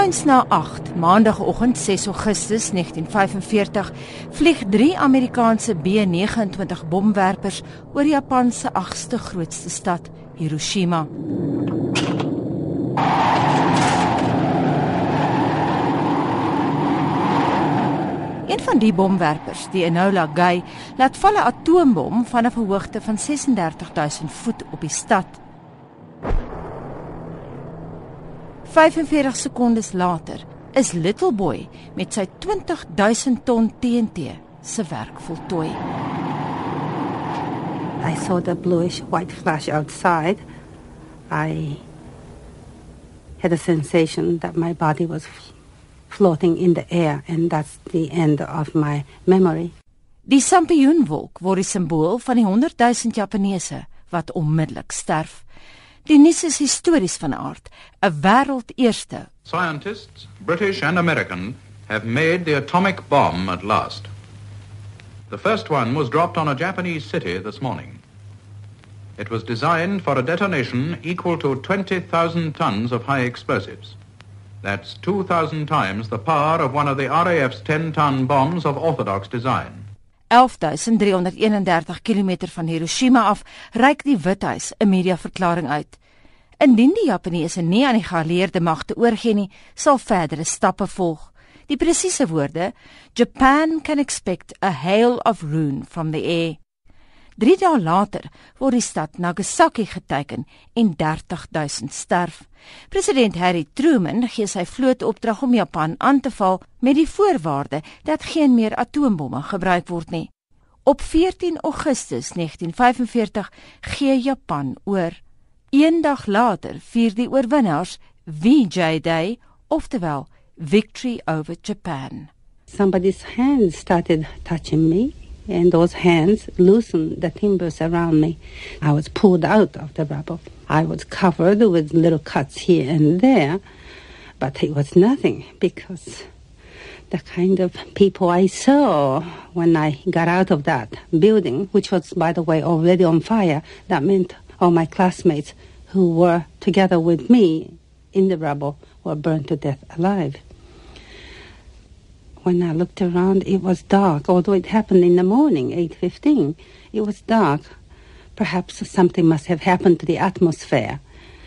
Skuins na 8, maandagooggend 6 Augustus 1945, vlieg 3 Amerikaanse B29 bomwerpers oor Japan se 8ste grootste stad, Hiroshima. Een van die bomwerpers, die Enola Gay, laat val 'n atoombom van 'n hoogte van 36000 voet op die stad. 45 sekondes later is Little Boy met sy 20000 ton TNT se werk voltooi. I saw the bluish white flash outside. I had a sensation that my body was floating in the air and that's the end of my memory. Die sampioenwolk word die simbool van die 100 000 Japaneese wat onmiddellik sterf. Die nuus is histories van aard, 'n wêreldeerste. Scientists, British and American, have made the atomic bomb at last. The first one was dropped on a Japanese city this morning. It was designed for a detonation equal to 20,000 tons of high explosives. That's 2,000 times the power of one of the RAF's 10-ton bombs of orthodox design. 11331 km van Hiroshima af reik die Withuis 'n mediaverklaring uit. Indien die Japaneese nie aan die geallieerde magte oorgee nie, sal verdere stappe volg. Die presiese woorde: Japan can expect a hail of ruin from the air. 3 dae later word die stad Nagasaki geteken en 30000 sterf. President Harry Truman gee sy vloot opdrag om Japan aan te val met die voorwaarde dat geen meer atoombomme gebruik word nie. Op 14 Augustus 1945 gee Japan oor. Een dag later vier die oorwinnaars VJ Day, oftewel Victory over Japan. Somebody's hand started touching me and those hands loosened the timbers around me. I was pulled out of the rubble. I was covered with little cuts here and there, but it was nothing because the kind of people I saw when I got out of that building, which was, by the way, already on fire, that meant all my classmates who were together with me in the rubble were burned to death alive when I looked around, it was dark. Although it happened in the morning, 8.15, it was dark. Perhaps something must have happened to the atmosphere.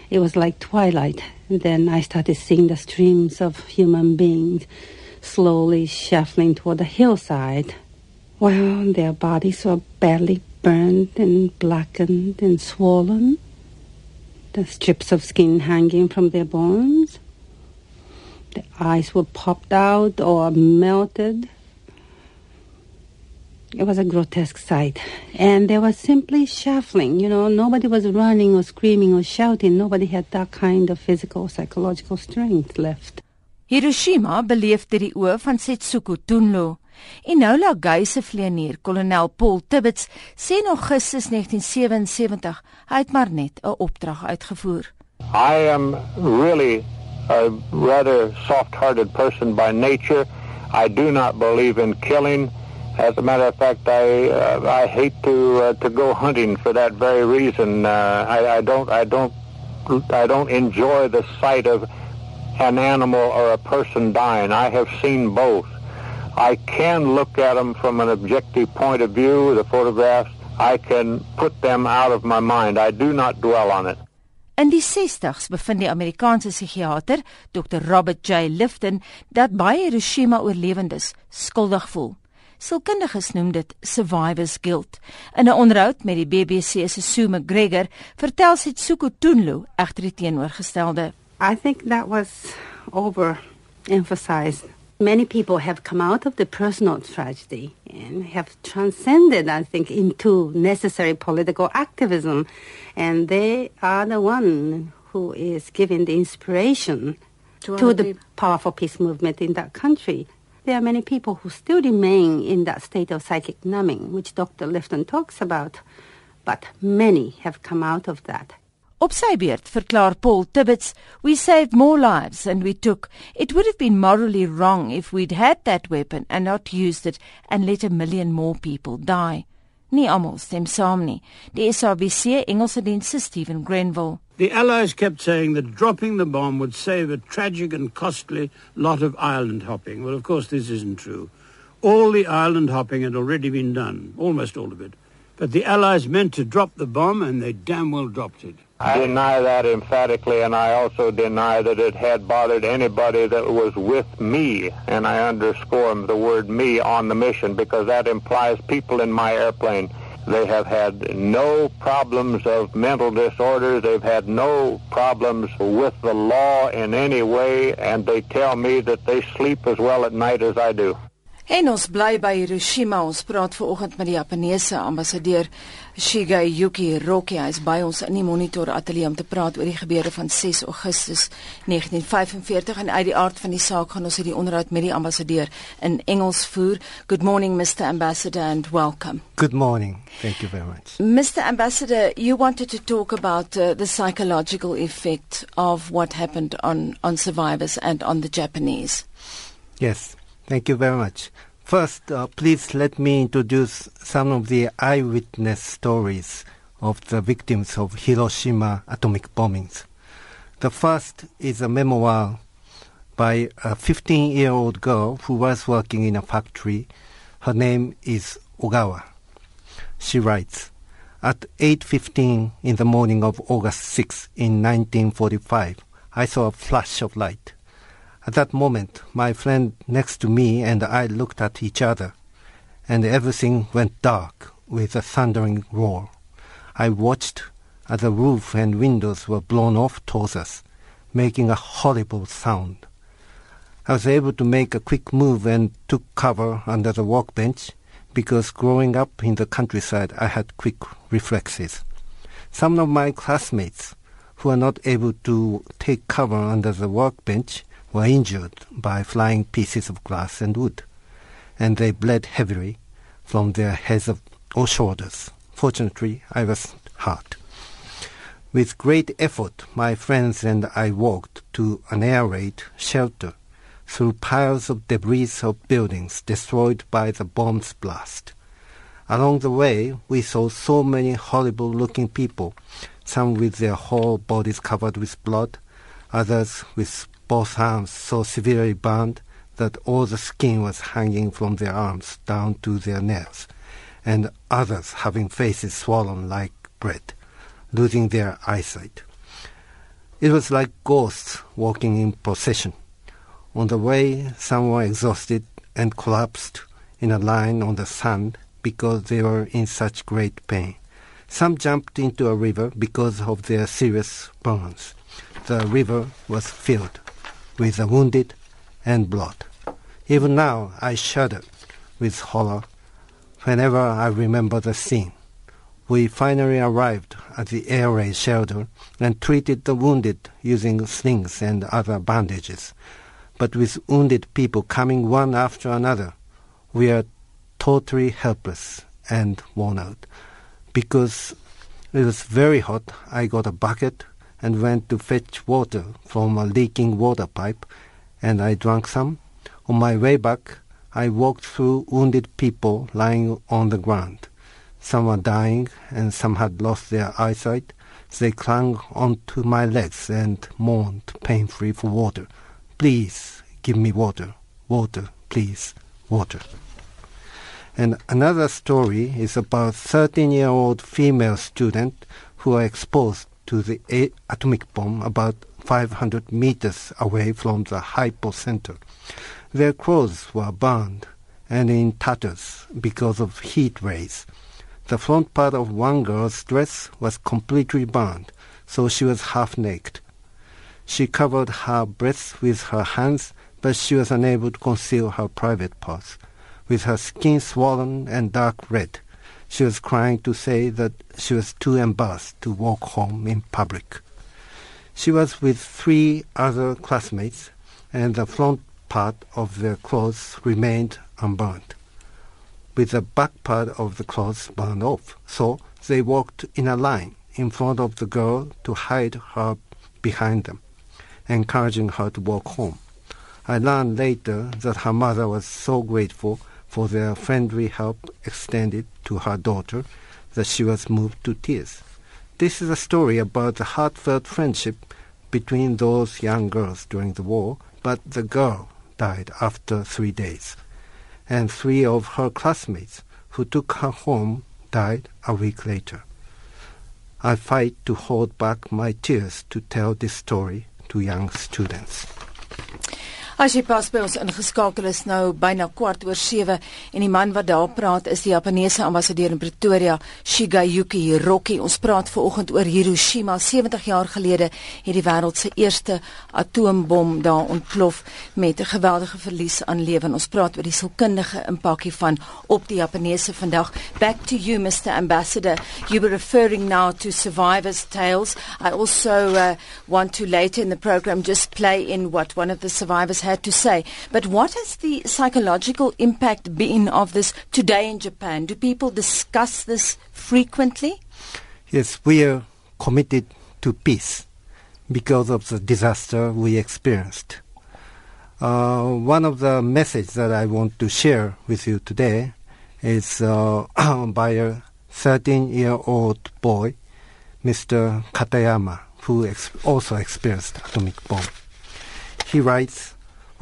It was like twilight. And then I started seeing the streams of human beings slowly shuffling toward the hillside. Well, their bodies were badly burned and blackened and swollen. The strips of skin hanging from their bones. The eyes were popped out or melted. It was a grotesque sight. And they were simply shuffling. You know, nobody was running or screaming or shouting. Nobody had that kind of physical, psychological strength left. Hiroshima beleefde die oë van Setsuko Tunlo. Enola Gay se vlieënier, kolonel Paul Tibbets, sê in Augustus 1977 hy het maar net 'n opdrag uitgevoer. I am really a rather soft-hearted person by nature. I do not believe in killing. As a matter of fact, I uh, I hate to uh, to go hunting for that very reason. Uh, I, I don't I don't I don't enjoy the sight of an animal or a person dying. I have seen both. I can look at them from an objective point of view. The photographs, I can put them out of my mind. I do not dwell on it. In die 60s bevind die Amerikaanse psigiater Dr. Robert J. Lifton dat baie Hiroshima oorlewendes skuldig voel. Sielkundiges noem dit survivor's guilt. In 'n onderhoud met die BBC se Sue McGregor vertel sy Tsuko Tunlu egter die teenoorgestelde. I think that was over emphasized many people have come out of the personal tragedy and have transcended, I think, into necessary political activism. And they are the one who is giving the inspiration to, to the people. powerful peace movement in that country. There are many people who still remain in that state of psychic numbing, which Dr. Lifton talks about, but many have come out of that. Op sy beurt verklaar Paul Tibbets, "We saved more lives than we took. It would have been morally wrong if we'd had that weapon and not used it and let a million more people die." Nie almal stem saam nie. Die SABC Engelse diens se Stephen Grenville The Allies kept saying that dropping the bomb would save a tragic and costly lot of island hopping. Well, of course, this isn't true. All the island hopping had already been done, almost all of it. But the Allies meant to drop the bomb, and they damn well dropped it. I deny that emphatically, and I also deny that it had bothered anybody that was with me, and I underscore the word me on the mission because that implies people in my airplane. They have had no problems of mental disorder. They've had no problems with the law in any way, and they tell me that they sleep as well at night as I do. En ons bly by Hiroshima. Ons praat ver met die Japaneese ambassadeur Shigeyuki Roki. Hy is by ons in die monitor ateljee om te praat oor die gebeure van 6 Augustus 1945 en uit die aard van die saak gaan ons hierdie onderhoud met die ambassadeur in Engels voer. Good morning Mr Ambassador and welcome. Good morning. Thank you very much. Mr Ambassador, you wanted to talk about uh, the psychological effect of what happened on on survivors and on the Japanese. Yes. Thank you very much. First, uh, please let me introduce some of the eyewitness stories of the victims of Hiroshima atomic bombings. The first is a memoir by a 15 year old girl who was working in a factory. Her name is Ogawa. She writes, At 8.15 in the morning of August 6 in 1945, I saw a flash of light. At that moment, my friend next to me and I looked at each other, and everything went dark with a thundering roar. I watched as the roof and windows were blown off towards us, making a horrible sound. I was able to make a quick move and took cover under the workbench because growing up in the countryside I had quick reflexes. Some of my classmates who were not able to take cover under the workbench were injured by flying pieces of glass and wood, and they bled heavily from their heads or shoulders. Fortunately, I was hurt. With great effort, my friends and I walked to an air raid shelter through piles of debris of buildings destroyed by the bomb's blast. Along the way, we saw so many horrible looking people, some with their whole bodies covered with blood, others with both arms so severely burned that all the skin was hanging from their arms down to their nails, and others having faces swollen like bread, losing their eyesight. It was like ghosts walking in procession. On the way, some were exhausted and collapsed in a line on the sand because they were in such great pain. Some jumped into a river because of their serious burns. The river was filled with the wounded and blood. Even now, I shudder with horror whenever I remember the scene. We finally arrived at the air raid shelter and treated the wounded using slings and other bandages. But with wounded people coming one after another, we are totally helpless and worn out. Because it was very hot, I got a bucket and went to fetch water from a leaking water pipe, and I drank some. On my way back, I walked through wounded people lying on the ground. Some were dying, and some had lost their eyesight. They clung onto my legs and moaned painfully for water. Please give me water, water, please, water. And another story is about 13-year-old female student who were exposed to the atomic bomb about 500 meters away from the hypocenter. Their clothes were burned and in tatters because of heat rays. The front part of one girl's dress was completely burned, so she was half naked. She covered her breasts with her hands, but she was unable to conceal her private parts. With her skin swollen and dark red, she was crying to say that she was too embarrassed to walk home in public. She was with three other classmates, and the front part of their clothes remained unburned, with the back part of the clothes burned off. So they walked in a line in front of the girl to hide her behind them, encouraging her to walk home. I learned later that her mother was so grateful for their friendly help extended to her daughter that she was moved to tears. This is a story about the heartfelt friendship between those young girls during the war, but the girl died after three days, and three of her classmates who took her home died a week later. I fight to hold back my tears to tell this story to young students. As jy pas by ons ingeskakel is nou byna kwart oor 7 en die man wat daar praat is die Japaneese ambassadeur in Pretoria, Shigeyuki Hiroki. Ons praat veraloggend oor Hiroshima. 70 jaar gelede het die wêreld se eerste atoombom daar ontplof met 'n geweldige verlies aan lewe. Ons praat oor die sielkundige impak hiervan op die Japaneese vandag. Back to you Mr Ambassador. You were referring now to survivors tales. I also uh, want to later in the program just play in what one of the survivors had to say. But what has the psychological impact been of this today in Japan? Do people discuss this frequently? Yes, we are committed to peace because of the disaster we experienced. Uh, one of the messages that I want to share with you today is uh, by a 13-year-old boy, Mr. Katayama, who ex- also experienced atomic bomb. He writes,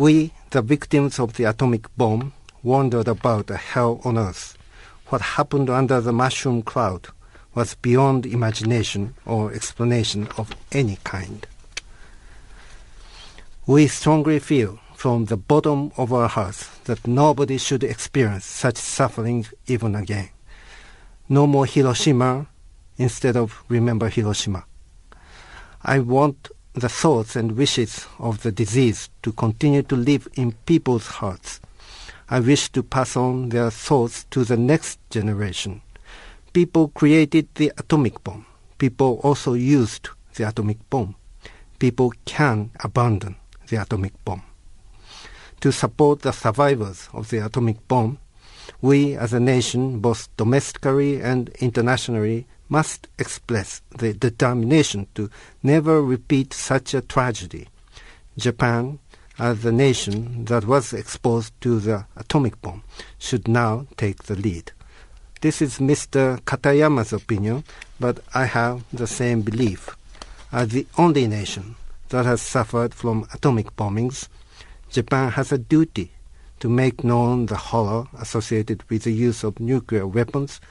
we, the victims of the atomic bomb, wondered about the hell on earth. What happened under the mushroom cloud was beyond imagination or explanation of any kind. We strongly feel from the bottom of our hearts that nobody should experience such suffering even again. No more Hiroshima instead of remember Hiroshima. I want the thoughts and wishes of the disease to continue to live in people's hearts. I wish to pass on their thoughts to the next generation. People created the atomic bomb. People also used the atomic bomb. People can abandon the atomic bomb. To support the survivors of the atomic bomb, we as a nation, both domestically and internationally, must express the determination to never repeat such a tragedy. Japan, as the nation that was exposed to the atomic bomb, should now take the lead. This is Mr. Katayama's opinion, but I have the same belief. As the only nation that has suffered from atomic bombings, Japan has a duty to make known the horror associated with the use of nuclear weapons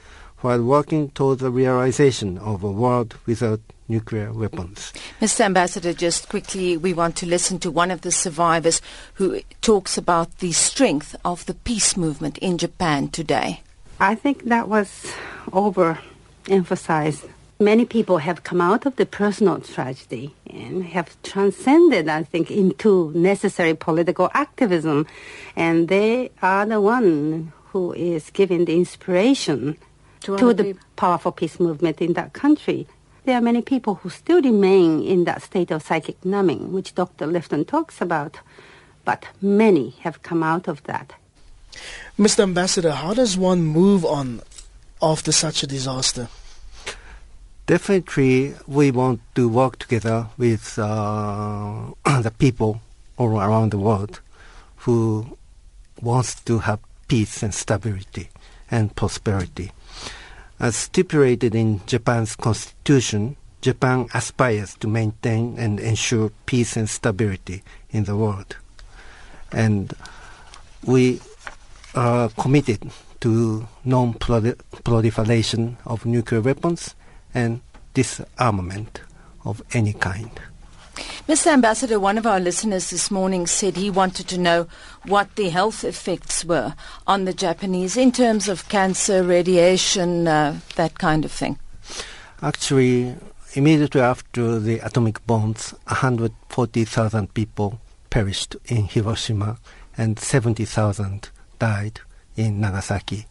while working towards the realization of a world without nuclear weapons. Mr. Ambassador, just quickly, we want to listen to one of the survivors who talks about the strength of the peace movement in Japan today. I think that was overemphasized. Many people have come out of the personal tragedy and have transcended, I think, into necessary political activism. And they are the one who is giving the inspiration to, to the people. powerful peace movement in that country. There are many people who still remain in that state of psychic numbing, which Dr. Lifton talks about, but many have come out of that. Mr. Ambassador, how does one move on after such a disaster? Definitely, we want to work together with uh, the people all around the world who wants to have peace and stability and prosperity. As stipulated in Japan's constitution, Japan aspires to maintain and ensure peace and stability in the world. And we are committed to non-proliferation of nuclear weapons and disarmament of any kind. Mr. Ambassador, one of our listeners this morning said he wanted to know what the health effects were on the Japanese in terms of cancer, radiation, uh, that kind of thing. Actually, immediately after the atomic bombs, 140,000 people perished in Hiroshima and 70,000 died in Nagasaki.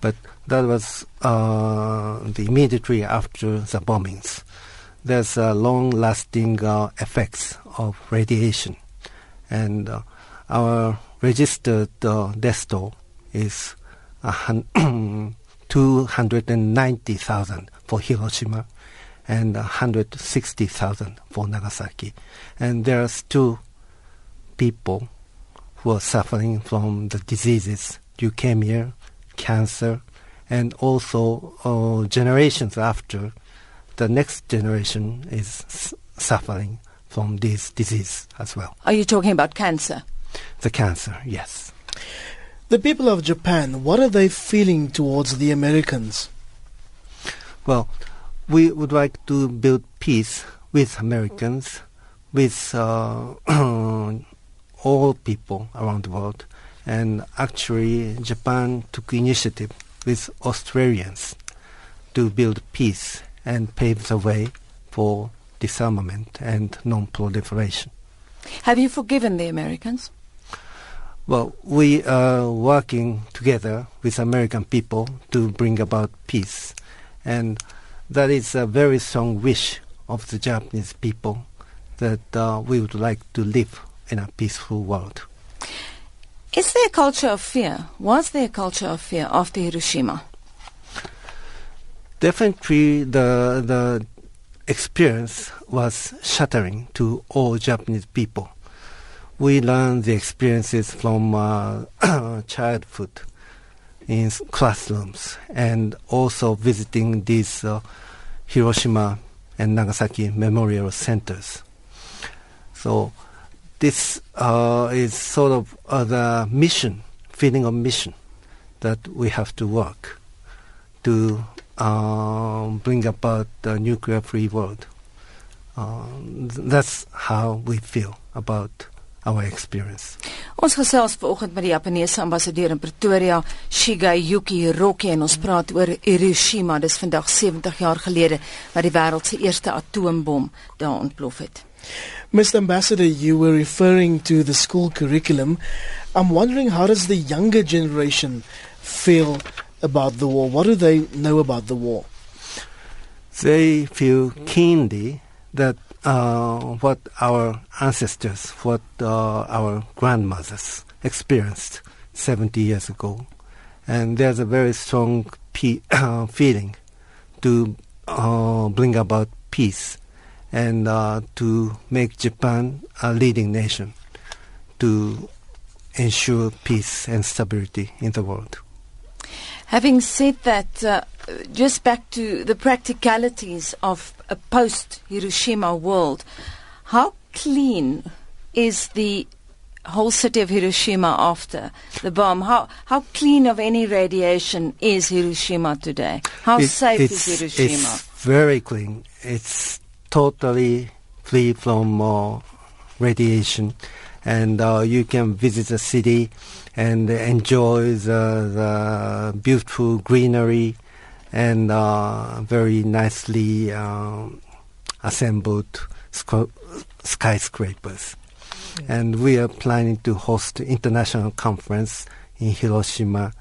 But that was uh, the immediately after the bombings. There's a long-lasting uh, effects of radiation, and uh, our registered uh, death toll is 290,000 for Hiroshima and 160,000 for Nagasaki. And there's two people who are suffering from the diseases, leukemia, cancer, and also uh, generations after the next generation is suffering from this disease as well. Are you talking about cancer? The cancer, yes. The people of Japan, what are they feeling towards the Americans? Well, we would like to build peace with Americans, with uh, all people around the world. And actually, Japan took initiative with Australians to build peace and pave the way for disarmament and non-proliferation. Have you forgiven the Americans? Well, we are working together with American people to bring about peace. And that is a very strong wish of the Japanese people that uh, we would like to live in a peaceful world. Is there a culture of fear? Was there a culture of fear after Hiroshima? Definitely, the the experience was shattering to all Japanese people. We learned the experiences from uh, childhood in classrooms and also visiting these uh, Hiroshima and Nagasaki memorial centers. So this uh, is sort of uh, the mission, feeling of mission that we have to work to um, bring about a nuclear-free world. Um, that's how we feel about our experience. Ons gesels vanoggend met die Japaneese ambassadeur in Pretoria, Shigeyuki Hiroki en ons praat oor Hiroshima. Dis vandag 70 jaar gelede wat die wêreld se eerste atoombom daar ontplof het. Mr. Ambassador, you were referring to the school curriculum. I'm wondering how does the younger generation feel about the war? What do they know about the war? They feel keenly that uh, what our ancestors, what uh, our grandmothers experienced 70 years ago, and there's a very strong pe- uh, feeling to uh, bring about peace and uh, to make Japan a leading nation to ensure peace and stability in the world. Having said that, uh, just back to the practicalities of a post Hiroshima world, how clean is the whole city of Hiroshima after the bomb? How how clean of any radiation is Hiroshima today? How It- safe is Hiroshima? It's very clean. It's totally free from uh, radiation, and uh, you can visit the city and enjoy the, the beautiful greenery and uh, very nicely um, assembled sc- skyscrapers. And we are planning to host international conference in Hiroshima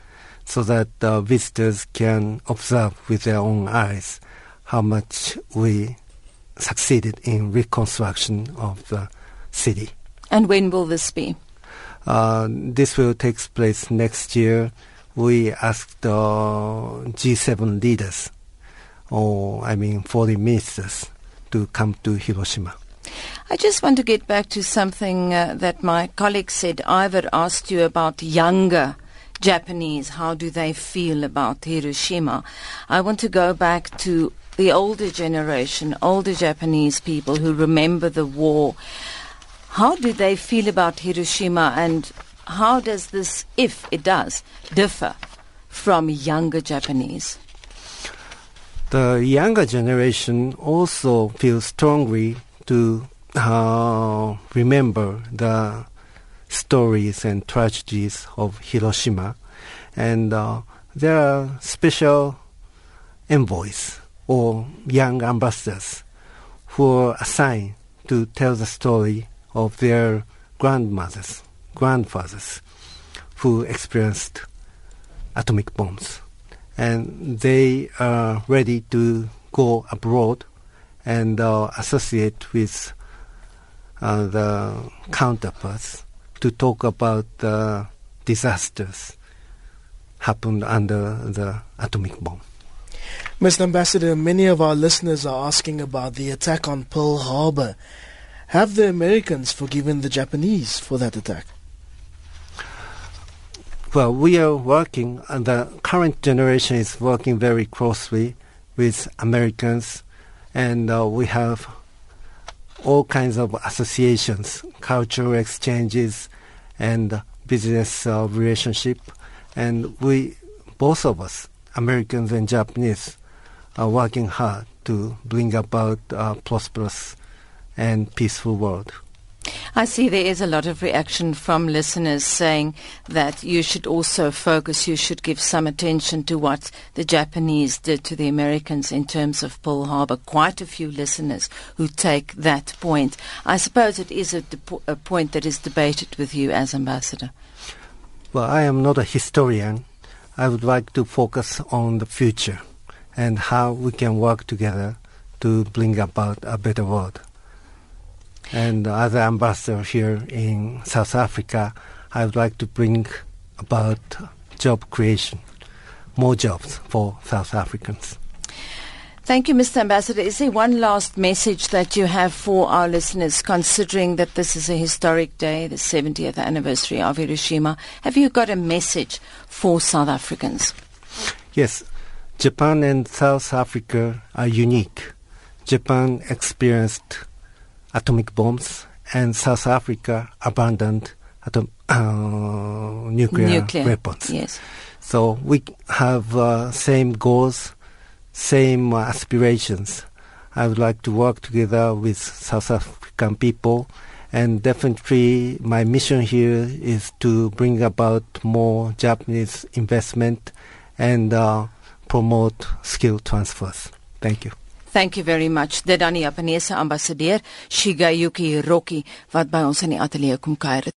so that uh, visitors can observe with their own eyes how much we succeeded in reconstruction of the city. And when will this be? Uh, this will take place next year. We asked uh, G7 leaders, or I mean foreign ministers, to come to Hiroshima. I just want to get back to something uh, that my colleague said. Ivor asked you about younger Japanese. How do they feel about Hiroshima? I want to go back to the older generation, older Japanese people who remember the war. How do they feel about Hiroshima and how does this, if it does, differ from younger Japanese? The younger generation also feels strongly to uh, remember the stories and tragedies of Hiroshima, and uh, there are special envoys or young ambassadors who are assigned to tell the story of their grandmothers, grandfathers who experienced atomic bombs. And they are ready to go abroad and uh, associate with uh, the counterparts to talk about the disasters happened under the atomic bomb. Mr. Ambassador, many of our listeners are asking about the attack on Pearl Harbor. Have the Americans forgiven the Japanese for that attack? Well, we are working, and the current generation is working very closely with Americans and uh, we have all kinds of associations, cultural exchanges, and business uh, relationship. And we, both of us, Americans and Japanese, are working hard to bring about a prosperous and peaceful world. I see there is a lot of reaction from listeners saying that you should also focus, you should give some attention to what the Japanese did to the Americans in terms of Pearl Harbor. Quite a few listeners who take that point. I suppose it is a, a point that is debated with you as ambassador. Well, I am not a historian. I would like to focus on the future and how we can work together to bring about a better world. And as an ambassador here in South Africa, I would like to bring about job creation, more jobs for South Africans. Thank you, Mr. Ambassador. Is there one last message that you have for our listeners, considering that this is a historic day, the 70th anniversary of Hiroshima? Have you got a message for South Africans? Yes. Japan and South Africa are unique. Japan experienced atomic bombs, and South Africa abandoned atom, uh, nuclear, Nuclear, weapons. Yes. So we have uh, same goals, same uh, aspirations. I would like to work together with South African people, and definitely my mission here is to bring about more Japanese investment and uh, promote skill transfers. Thank you. Thank you very much. Dit dan die Japaneese ambassadeur Shigeyuki Hiroki wat by ons in die ateljee kom kuier.